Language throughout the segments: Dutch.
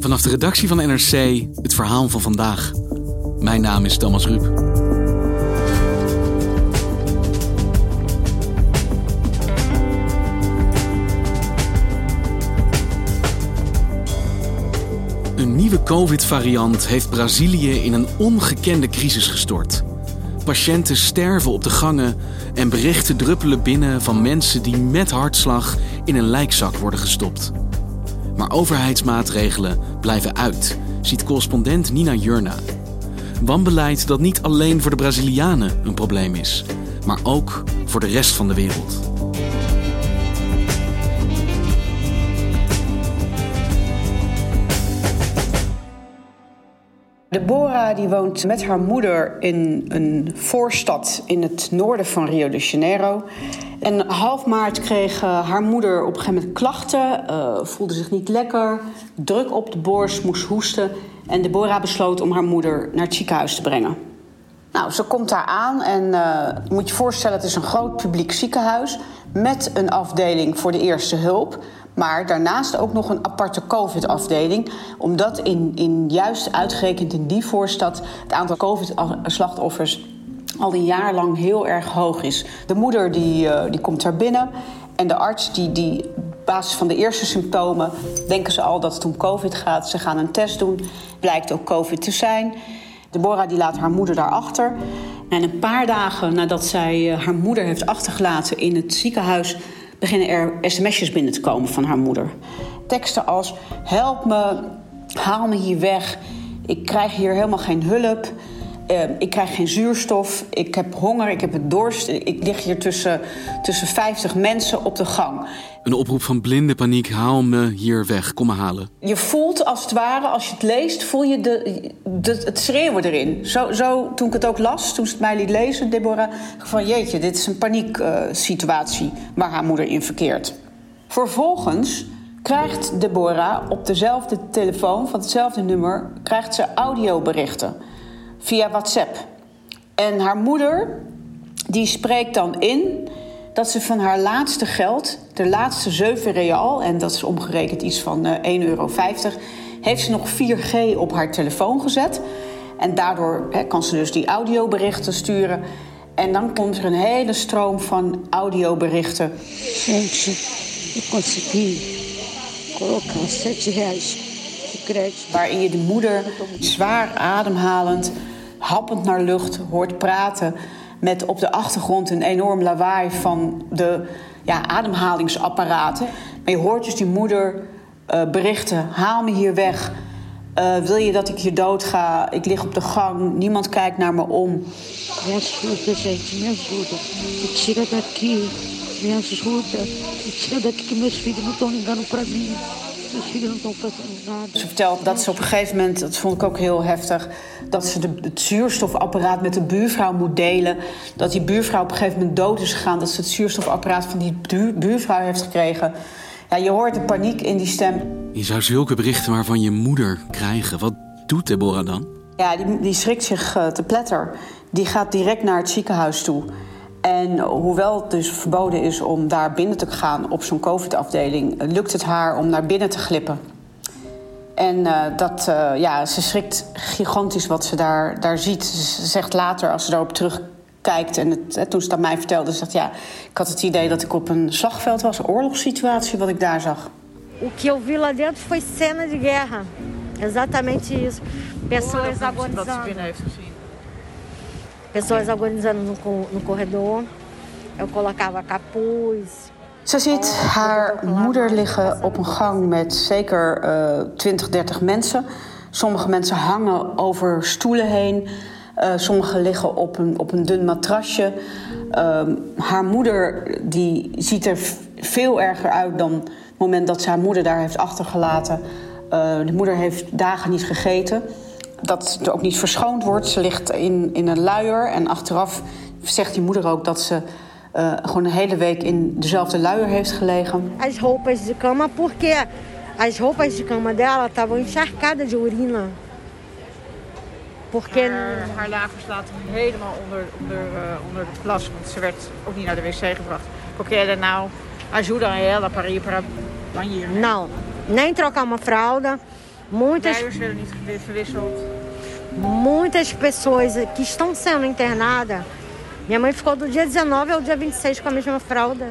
Vanaf de redactie van NRC het verhaal van vandaag. Mijn naam is Thomas Ruip. Een nieuwe COVID-variant heeft Brazilië in een ongekende crisis gestort. Patiënten sterven op de gangen en berichten druppelen binnen van mensen die met hartslag in een lijkzak worden gestopt. Maar overheidsmaatregelen blijven uit, ziet correspondent Nina Jurna. Wanbeleid dat niet alleen voor de Brazilianen een probleem is, maar ook voor de rest van de wereld. Deborah die woont met haar moeder in een voorstad in het noorden van Rio de Janeiro. En half maart kreeg uh, haar moeder op een gegeven moment klachten, uh, voelde zich niet lekker, druk op de borst, moest hoesten. En Deborah besloot om haar moeder naar het ziekenhuis te brengen. Nou, ze komt daar aan en uh, moet je voorstellen, het is een groot publiek ziekenhuis met een afdeling voor de eerste hulp. Maar daarnaast ook nog een aparte COVID-afdeling. Omdat in, in juist uitgerekend in die voorstad het aantal COVID-slachtoffers al een jaar lang heel erg hoog is. De moeder die, uh, die komt daar binnen. En de arts die, die op basis van de eerste symptomen denken ze al dat het om COVID gaat. Ze gaan een test doen. Blijkt ook COVID te zijn. Deborah die laat haar moeder daarachter. En een paar dagen nadat zij uh, haar moeder heeft achtergelaten in het ziekenhuis beginnen er sms'jes binnen te komen van haar moeder. Teksten als: Help me, haal me hier weg. Ik krijg hier helemaal geen hulp. Uh, ik krijg geen zuurstof. Ik heb honger. Ik heb het dorst. Ik lig hier tussen, tussen 50 mensen op de gang. Een oproep van blinde paniek. Haal me hier weg. Kom me halen. Je voelt als het ware, als je het leest, voel je de, de, het schreeuwen erin. Zo, zo, toen ik het ook las, toen ze het mij liet lezen, Deborah, van jeetje, dit is een panieksituatie uh, waar haar moeder in verkeert. Vervolgens krijgt Deborah op dezelfde telefoon, van hetzelfde nummer, krijgt ze audioberichten via WhatsApp. En haar moeder, die spreekt dan in dat ze van haar laatste geld, de laatste 7 real, en dat is omgerekend iets van uh, 1,50 euro, heeft ze nog 4G op haar telefoon gezet. En daardoor kan ze dus die audioberichten sturen. En dan komt er een hele stroom van audioberichten. Gente, eu consegui colocar 7 reais de crédito. Waarin je de moeder zwaar ademhalend, happend naar lucht hoort praten met op de achtergrond een enorm lawaai van de ja, ademhalingsapparaten. Maar je hoort dus die moeder uh, berichten: haal me hier weg. Uh, wil je dat ik hier dood ga? Ik lig op de gang, niemand kijkt naar me om. Me Ze vertelt dat ze op een gegeven moment, dat vond ik ook heel heftig, dat ze de, het zuurstofapparaat met de buurvrouw moet delen. Dat die buurvrouw op een gegeven moment dood is gegaan, dat ze het zuurstofapparaat van die buurvrouw heeft gekregen. Ja, je hoort de paniek in die stem. Je zou zulke berichten maar van je moeder krijgen. Wat doet Deborah dan? Ja, die, die schrikt zich uh, te pletter. Die gaat direct naar het ziekenhuis toe. En hoewel het dus verboden is om daar binnen te gaan op zo'n COVID-afdeling, lukt het haar om naar binnen te glippen. En uh, dat, uh, ja, ze schrikt gigantisch wat ze daar, daar ziet. Ze zegt later, als ze daarop terug kijkt. En het, toen ze dat mij vertelde, zegt ja, ik had het idee dat ik op een slagveld was, een oorlogssituatie wat ik daar zag. O que eu vi lá dentro foi cena de guerra. Exatamente isso. Pessoas agonizando. Pessoas agonizando no, no corredor. Eu colocava capuz. Ze ziet haar moeder liggen op een gang met zeker uh, 20, 30 mensen. Sommige mensen hangen over stoelen heen. Uh, sommigen liggen op een, op een dun matrasje. Uh, haar moeder die ziet er veel erger uit dan het moment dat ze haar moeder daar heeft achtergelaten. De moeder heeft dagen niet gegeten. Dat ze ook niet verschoond wordt. Ze ligt in, in een luier. En achteraf zegt die moeder ook dat ze uh, gewoon een hele week in dezelfde luier heeft gelegen. As roupas de cama, porque as roupas de cama dela estavam encharcadas de urina. Porque... Haar, haar laten helemaal onder, onder, uh, onder de plas, want ze werd ook niet naar de wc gebracht. Porque ela não ajuda ela para ir para banheiro. Não, nem trocar uma fralda. Muitas... Werden niet verwisseld. Muitas pessoas que estão sendo internadas Minha mãe ficou do dia 19 ao dia 26 com a mesma fralda.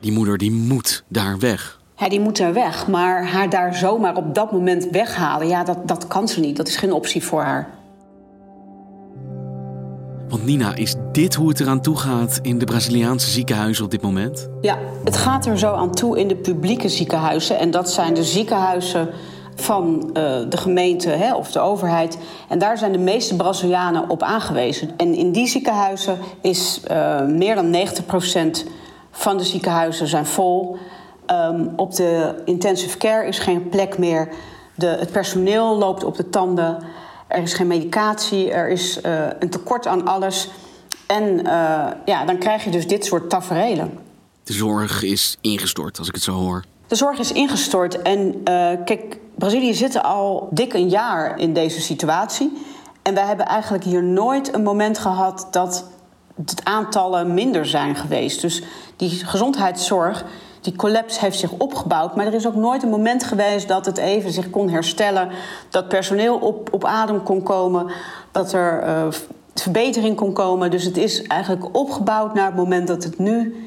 Die moeder die moet daar weg. Ja, die moet er weg. Maar haar daar zomaar op dat moment weghalen, ja, dat, dat kan ze niet. Dat is geen optie voor haar. Want Nina, is dit hoe het eraan toe gaat in de Braziliaanse ziekenhuizen op dit moment? Ja, het gaat er zo aan toe in de publieke ziekenhuizen. En dat zijn de ziekenhuizen van uh, de gemeente hè, of de overheid. En daar zijn de meeste Brazilianen op aangewezen. En in die ziekenhuizen is uh, meer dan 90% van de ziekenhuizen zijn vol. Um, op de intensive care is geen plek meer. De, het personeel loopt op de tanden. Er is geen medicatie. Er is uh, een tekort aan alles. En ja, dan krijg je dus dit soort taferelen. De zorg is ingestort, als ik het zo hoor. De zorg is ingestort. En kijk, Brazilië zit al dik een jaar in deze situatie. En wij hebben eigenlijk hier nooit een moment gehad dat het aantallen minder zijn geweest. Dus die gezondheidszorg, die collapse heeft zich opgebouwd. Maar er is ook nooit een moment geweest dat het even zich kon herstellen. Dat personeel op, op adem kon komen. Dat er uh, verbetering kon komen. Dus het is eigenlijk opgebouwd naar het moment dat het nu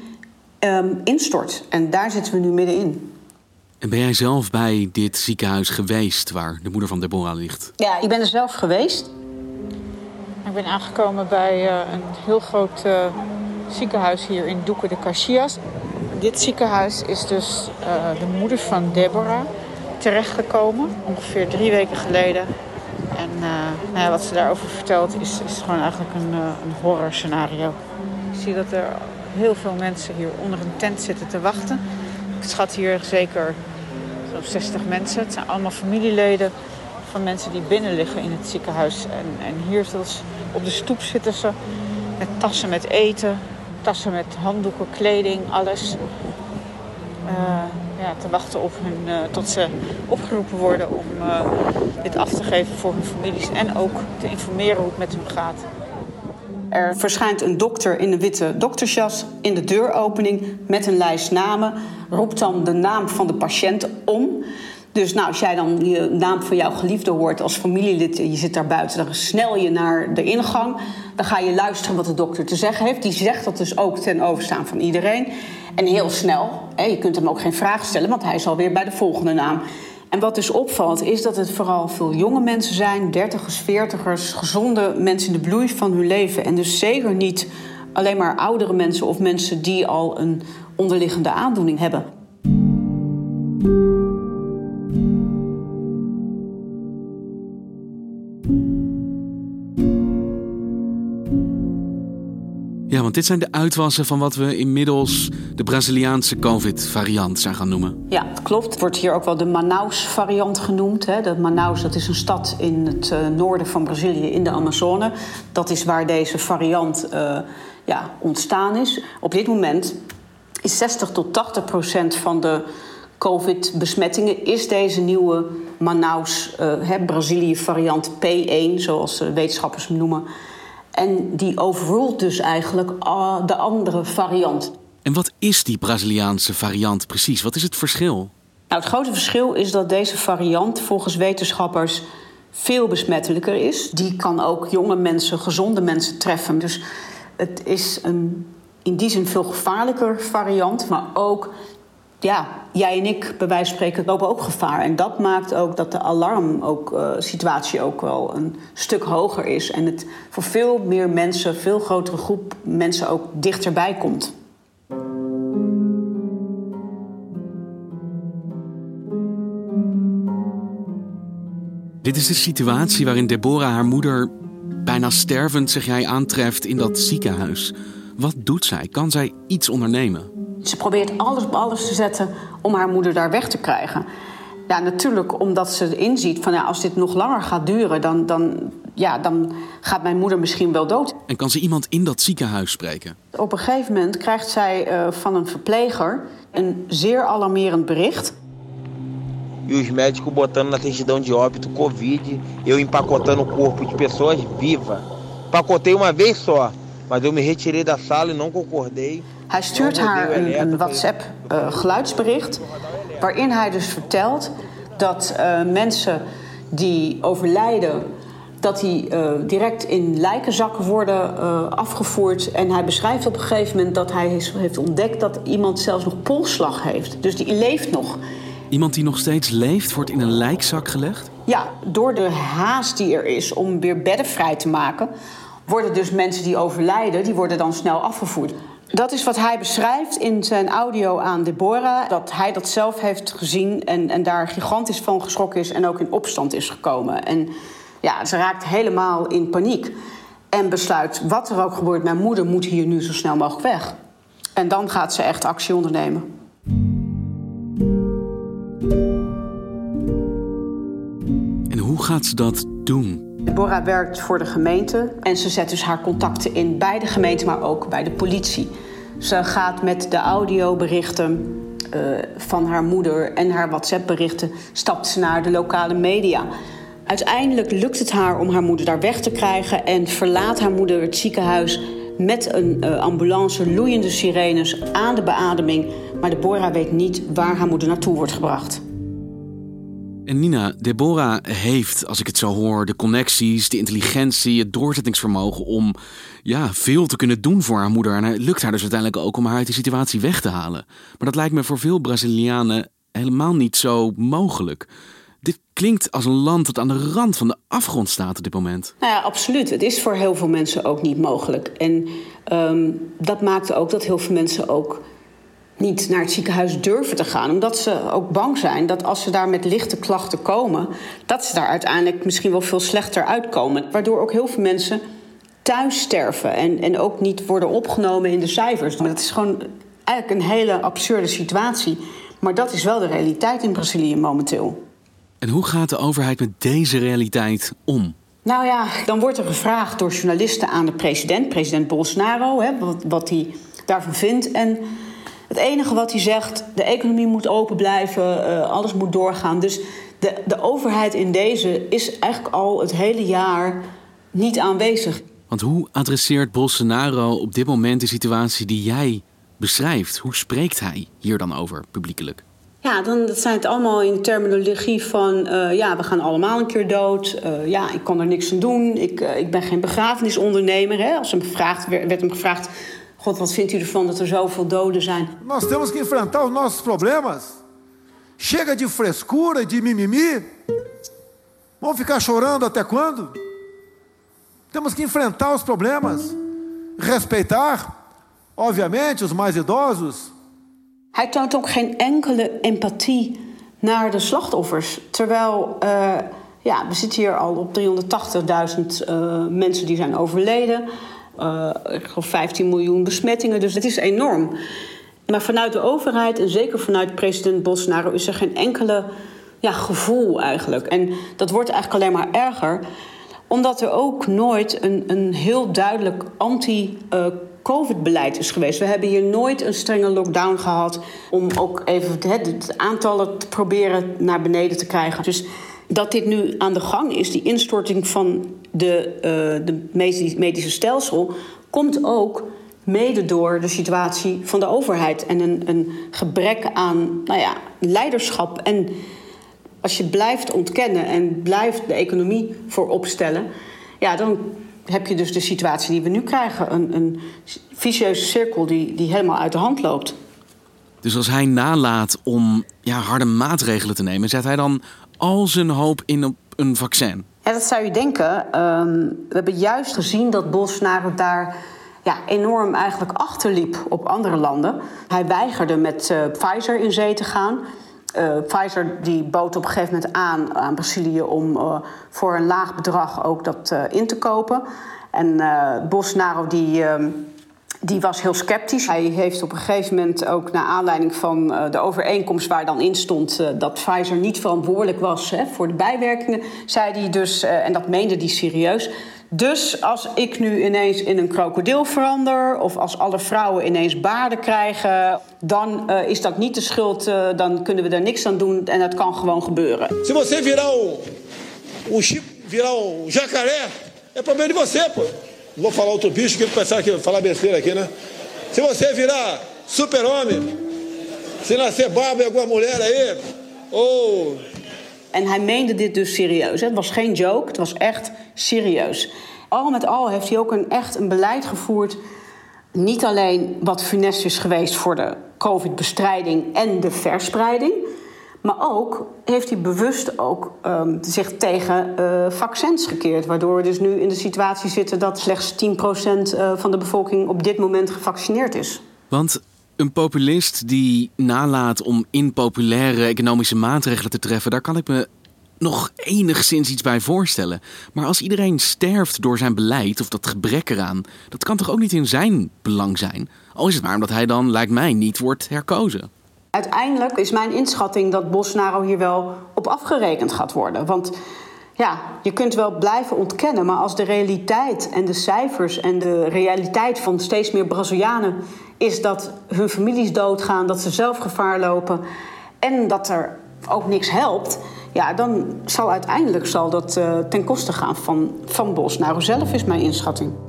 um, instort. En daar zitten we nu middenin. En ben jij zelf bij dit ziekenhuis geweest waar de moeder van Deborah ligt? Ja, ik ben er zelf geweest. Ik ben aangekomen bij uh, een heel groot uh, ziekenhuis hier in Duque de Caxias. Dit ziekenhuis is dus uh, de moeder van Deborah terechtgekomen, ongeveer drie weken geleden. En nou ja, wat ze daarover vertelt is, is gewoon eigenlijk een, een horror scenario. Ik zie dat er heel veel mensen hier onder een tent zitten te wachten. Schat hier zeker zo'n 60 mensen. Het zijn allemaal familieleden van mensen die binnen liggen in het ziekenhuis. En, en hier op de stoep zitten ze met tassen met eten, tassen met handdoeken, kleding, alles. Uh, ja, te wachten op hun, uh, tot ze opgeroepen worden om uh, dit af te geven voor hun families. En ook te informeren hoe het met hun gaat. Er verschijnt een dokter in een witte doktersjas in de deuropening met een lijst namen. Roept dan de naam van de patiënt om. Dus nou, als jij dan de naam van jouw geliefde hoort als familielid je zit daar buiten, dan snel je naar de ingang. Dan ga je luisteren wat de dokter te zeggen heeft. Die zegt dat dus ook ten overstaan van iedereen. En heel snel, je kunt hem ook geen vraag stellen, want hij is alweer bij de volgende naam. En wat dus opvalt, is dat het vooral veel jonge mensen zijn, dertigers, veertigers, gezonde mensen in de bloei van hun leven. En dus zeker niet alleen maar oudere mensen of mensen die al een onderliggende aandoening hebben. Ja, want dit zijn de uitwassen van wat we inmiddels de Braziliaanse COVID-variant zijn gaan noemen. Ja, klopt. Het wordt hier ook wel de Manaus-variant genoemd. Hè. De Manaus dat is een stad in het uh, noorden van Brazilië, in de Amazone. Dat is waar deze variant uh, ja, ontstaan is. Op dit moment is 60 tot 80 procent van de COVID-besmettingen is deze nieuwe Manaus, uh, Brazilië-variant P1, zoals wetenschappers hem noemen. En die overrult dus eigenlijk uh, de andere variant. En wat is die Braziliaanse variant precies? Wat is het verschil? Nou, het grote verschil is dat deze variant volgens wetenschappers veel besmettelijker is. Die kan ook jonge mensen, gezonde mensen treffen. Dus Het is een in die zin veel gevaarlijker variant, maar ook ja, jij en ik, bij wijze van spreken, lopen ook gevaar. En dat maakt ook dat de alarmsituatie ook, uh, ook wel een stuk hoger is. En het voor veel meer mensen, veel grotere groep mensen ook dichterbij komt. Dit is de situatie waarin Deborah haar moeder bijna stervend, zeg jij, aantreft in dat ziekenhuis. Wat doet zij? Kan zij iets ondernemen? Ze probeert alles op alles te zetten om haar moeder daar weg te krijgen. Ja, natuurlijk omdat ze inziet van ja, als dit nog langer gaat duren, dan, dan, ja, dan gaat mijn moeder misschien wel dood. En kan ze iemand in dat ziekenhuis spreken? Op een gegeven moment krijgt zij uh, van een verpleger een zeer alarmerend bericht. E os médicos botando na certidão de óbito Covid, eu empacotando o corpo de pessoas vivas. Empacotei uma vez só, maar eu me retirei da sala e não concordei. Hij stuurt haar een, een WhatsApp-geluidsbericht. Uh, waarin hij dus vertelt dat uh, mensen die overlijden. dat die uh, direct in lijkenzakken worden afgevoerd. En hij beschrijft op een gegeven moment dat hij heeft ontdekt dat iemand zelfs nog polsslag heeft. Dus die leeft nog. Iemand die nog steeds leeft, wordt in een lijkzak gelegd? Ja, door de haast die er is om weer bedden vrij te maken, worden dus mensen die overlijden, die worden dan snel afgevoerd. Dat is wat hij beschrijft in zijn audio aan Deborah. Dat hij dat zelf heeft gezien en, en daar gigantisch van geschrokken is en ook in opstand is gekomen. En ja, ze raakt helemaal in paniek. En besluit, wat er ook gebeurt, mijn moeder moet hier nu zo snel mogelijk weg. En dan gaat ze echt actie ondernemen. En hoe gaat ze dat doen? Deborah werkt voor de gemeente en ze zet dus haar contacten in bij de gemeente, maar ook bij de politie. Ze gaat met de audioberichten uh, van haar moeder en haar WhatsApp-berichten stapt ze naar de lokale media. Uiteindelijk lukt het haar om haar moeder daar weg te krijgen en verlaat haar moeder het ziekenhuis met een uh, ambulance, loeiende sirenes aan de beademing. Maar Deborah weet niet waar haar moeder naartoe wordt gebracht. En Nina, Deborah heeft, als ik het zo hoor, de connecties, de intelligentie, het doorzettingsvermogen om ja, veel te kunnen doen voor haar moeder. En het lukt haar dus uiteindelijk ook om haar uit die situatie weg te halen. Maar dat lijkt me voor veel Brazilianen helemaal niet zo mogelijk. Dit klinkt als een land dat aan de rand van de afgrond staat op dit moment. Nou ja, absoluut. Het is voor heel veel mensen ook niet mogelijk. En um, dat maakt ook dat heel veel mensen ook niet naar het ziekenhuis durven te gaan. Omdat ze ook bang zijn dat als ze daar met lichte klachten komen... dat ze daar uiteindelijk misschien wel veel slechter uitkomen. Waardoor ook heel veel mensen thuis sterven en, en ook niet worden opgenomen in de cijfers. Maar dat is gewoon eigenlijk een hele absurde situatie. Maar dat is wel de realiteit in Brazilië momenteel. En hoe gaat de overheid met deze realiteit om? Nou ja, dan wordt er gevraagd door journalisten aan de president, president Bolsonaro, hè, wat, wat hij daarvan vindt. En het enige wat hij zegt, de economie moet open blijven, uh, alles moet doorgaan. Dus de, de overheid in deze is eigenlijk al het hele jaar niet aanwezig. Want hoe adresseert Bolsonaro op dit moment de situatie die jij beschrijft? Hoe spreekt hij hier dan over publiekelijk? Ja, dan dat zijn het allemaal in de terminologie van... Uh, ja, we gaan allemaal een keer dood. Uh, ja, ik kan er niks aan doen. Ik, uh, ik ben geen begrafenisondernemer. Hè. Als hem gevraagd, werd hem gevraagd... God, wat vindt u ervan dat er zoveel doden zijn? Nós temos que enfrentar os nossos problemas. Chega de frescura, de mimimi. Vamos ficar chorando até quando? Temos que enfrentar os problemas. Respeitar, obviamente, os mais idosos. Hij toont ook geen enkele empathie naar de slachtoffers. Terwijl, uh, ja, we zitten hier al op 380.000 uh, mensen die zijn overleden. Uh, ik geloof 15 miljoen besmettingen, dus het is enorm. Maar vanuit de overheid en zeker vanuit president Bolsonaro is er geen enkele ja, gevoel eigenlijk. En dat wordt eigenlijk alleen maar erger, omdat er ook nooit een, een heel duidelijk anti- uh, COVID-beleid is geweest. We hebben hier nooit een strenge lockdown gehad om ook even het aantallen te proberen naar beneden te krijgen. Dus dat dit nu aan de gang is, die instorting van de, uh, de medische stelsel, komt ook mede door de situatie van de overheid en een, een gebrek aan nou ja, leiderschap. En als je blijft ontkennen en blijft de economie voor opstellen, ja, dan heb je dus de situatie die we nu krijgen. Een, een vicieuze cirkel die, die helemaal uit de hand loopt. Dus als hij nalaat om ja, harde maatregelen te nemen, zet hij dan al zijn hoop in op een vaccin? Ja, dat zou je denken. Ehm, we hebben juist gezien dat Bolsonaro daar ja, enorm eigenlijk achterliep op andere landen. Hij weigerde met uh, Pfizer in zee te gaan. Uh, Pfizer die bood op een gegeven moment aan aan Brazilië om uh, voor een laag bedrag ook dat in te kopen. En Bolsonaro die ehm, die was heel sceptisch. Hij heeft op een gegeven moment ook naar aanleiding van uh, de overeenkomst waar dan in stond uh, dat Pfizer niet verantwoordelijk was hè, voor de bijwerkingen, zei hij dus, uh, en dat meende hij serieus. Dus als ik nu ineens in een krokodil verander, of als alle vrouwen ineens baarden krijgen, dan is dat niet de schuld, dan kunnen we er niks aan doen en dat kan gewoon gebeuren. Se você virar o, chip, jacaré, é problema de você, pô. Vou falar outro bicho que pensar que falar besteira aqui, né? Se você virar super-homem, se nascer barba em alguma mulher aí, ou. En hij meende dit dus serieus. Het was geen joke, het was echt serieus. Al met al heeft hij ook een, echt een beleid gevoerd. Niet alleen wat funest is geweest voor de COVID-bestrijding en de verspreiding. Maar ook heeft hij bewust ook um, zich tegen uh, vaccins gekeerd. Waardoor we dus nu in de situatie zitten dat slechts 10% uh, van de bevolking op dit moment gevaccineerd is. Want een populist die nalaat om impopulaire economische maatregelen te treffen, daar kan ik me nog enigszins iets bij voorstellen. Maar als iedereen sterft door zijn beleid of dat gebrek eraan, dat kan toch ook niet in zijn belang zijn? Al is het maar omdat hij dan, lijkt mij, niet wordt herkozen. Uiteindelijk is mijn inschatting dat Bolsonaro hier wel op afgerekend gaat worden. Want ja, je kunt wel blijven ontkennen, maar als de realiteit en de cijfers en de realiteit van steeds meer Brazilianen is dat hun families doodgaan, dat ze zelf gevaar lopen en dat er ook niks helpt, ja, dan zal uiteindelijk zal dat uh, ten koste gaan van, van Bolsonaro zelf, is mijn inschatting.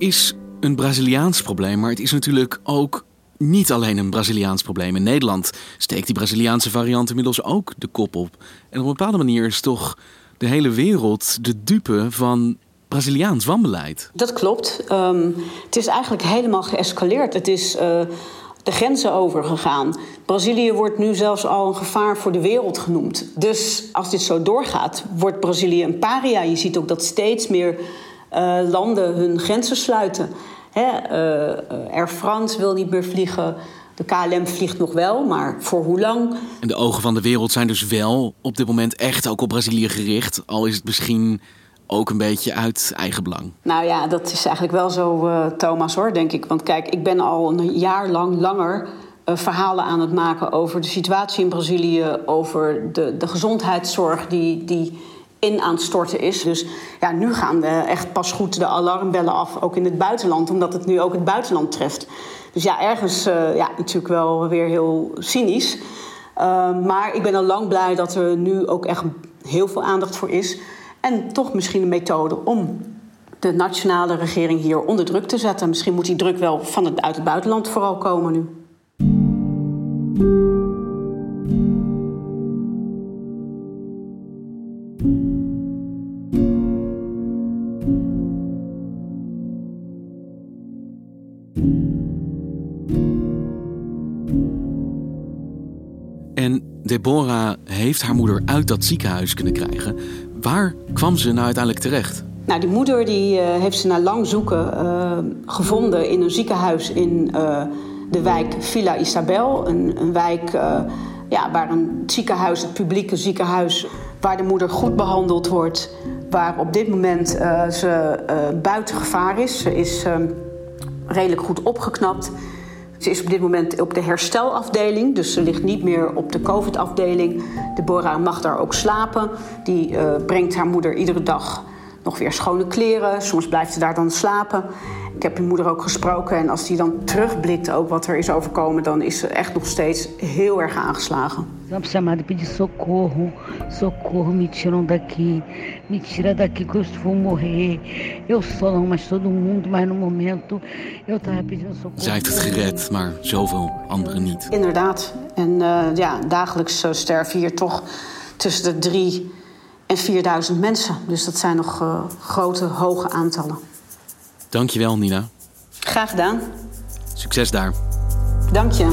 Is een Braziliaans probleem, maar het is natuurlijk ook niet alleen een Braziliaans probleem. In Nederland steekt die Braziliaanse variant inmiddels ook de kop op. En op een bepaalde manier is toch de hele wereld de dupe van Braziliaans wanbeleid. Dat klopt. Um, het is eigenlijk helemaal geëscaleerd. Het is uh, de grenzen overgegaan. Brazilië wordt nu zelfs al een gevaar voor de wereld genoemd. Dus als dit zo doorgaat, wordt Brazilië een paria. Je ziet ook dat steeds meer uh, landen hun grenzen sluiten. Hè, uh, Air France wil niet meer vliegen. De KLM vliegt nog wel, maar voor hoe lang? En de ogen van de wereld zijn dus wel op dit moment echt ook op Brazilië gericht. Al is het misschien ook een beetje uit eigen belang. Nou ja, dat is eigenlijk wel zo, uh, Thomas, hoor, denk ik. Want kijk, ik ben al een jaar lang langer uh, verhalen aan het maken over de situatie in Brazilië, over de, de gezondheidszorg die, die in aan het storten is. Dus ja, nu gaan we echt pas goed de alarmbellen af, ook in het buitenland, omdat het nu ook het buitenland treft. Dus ja, ergens uh, ja, natuurlijk wel weer heel cynisch. Uh, maar ik ben al lang blij dat er nu ook echt heel veel aandacht voor is. En toch misschien een methode om de nationale regering hier onder druk te zetten. Misschien moet die druk wel van uit het buitenland vooral komen nu. En Deborah heeft haar moeder uit dat ziekenhuis kunnen krijgen. Waar kwam ze nou uiteindelijk terecht? Nou, die moeder die, uh, heeft ze na lang zoeken uh, gevonden in een ziekenhuis in uh, de wijk Villa Isabel. Een, een wijk ja, waar een ziekenhuis, het publieke ziekenhuis, waar de moeder goed behandeld wordt. Waar op dit moment ze buiten gevaar is. Ze is redelijk goed opgeknapt. Ze is op dit moment op de herstelafdeling, dus ze ligt niet meer op de COVID-afdeling. Deborah mag daar ook slapen. Die uh, brengt haar moeder iedere dag nog weer schone kleren. Soms blijft ze daar dan slapen. Ik heb je moeder ook gesproken en als die dan terugblikt ook wat er is overkomen... dan is ze echt nog steeds heel erg aangeslagen. Sempre chamada pedir socorro, socorro, me tiram daqui, me tira daqui que eu vou morrer. Eu só não, mas todo mundo, mas no momento eu tava pedindo socorro. Zij heeft het gered, maar zoveel anderen niet. Inderdaad. En eh, ja, dagelijks eh, sterven hier toch tussen de drie en 4000 mensen. Dus dat zijn nog eh, grote, hoge aantallen. Dankjewel, Nina. Graag gedaan. Succes daar. Dank je.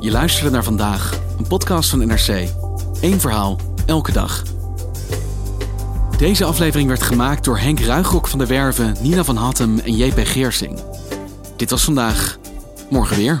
Je luisterde naar vandaag, een podcast van NRC. Eén verhaal, elke dag. Deze aflevering werd gemaakt door Henk Ruigrok van der Werven, Nina van Hattem en JP Geersing. Dit was vandaag. Morgen weer.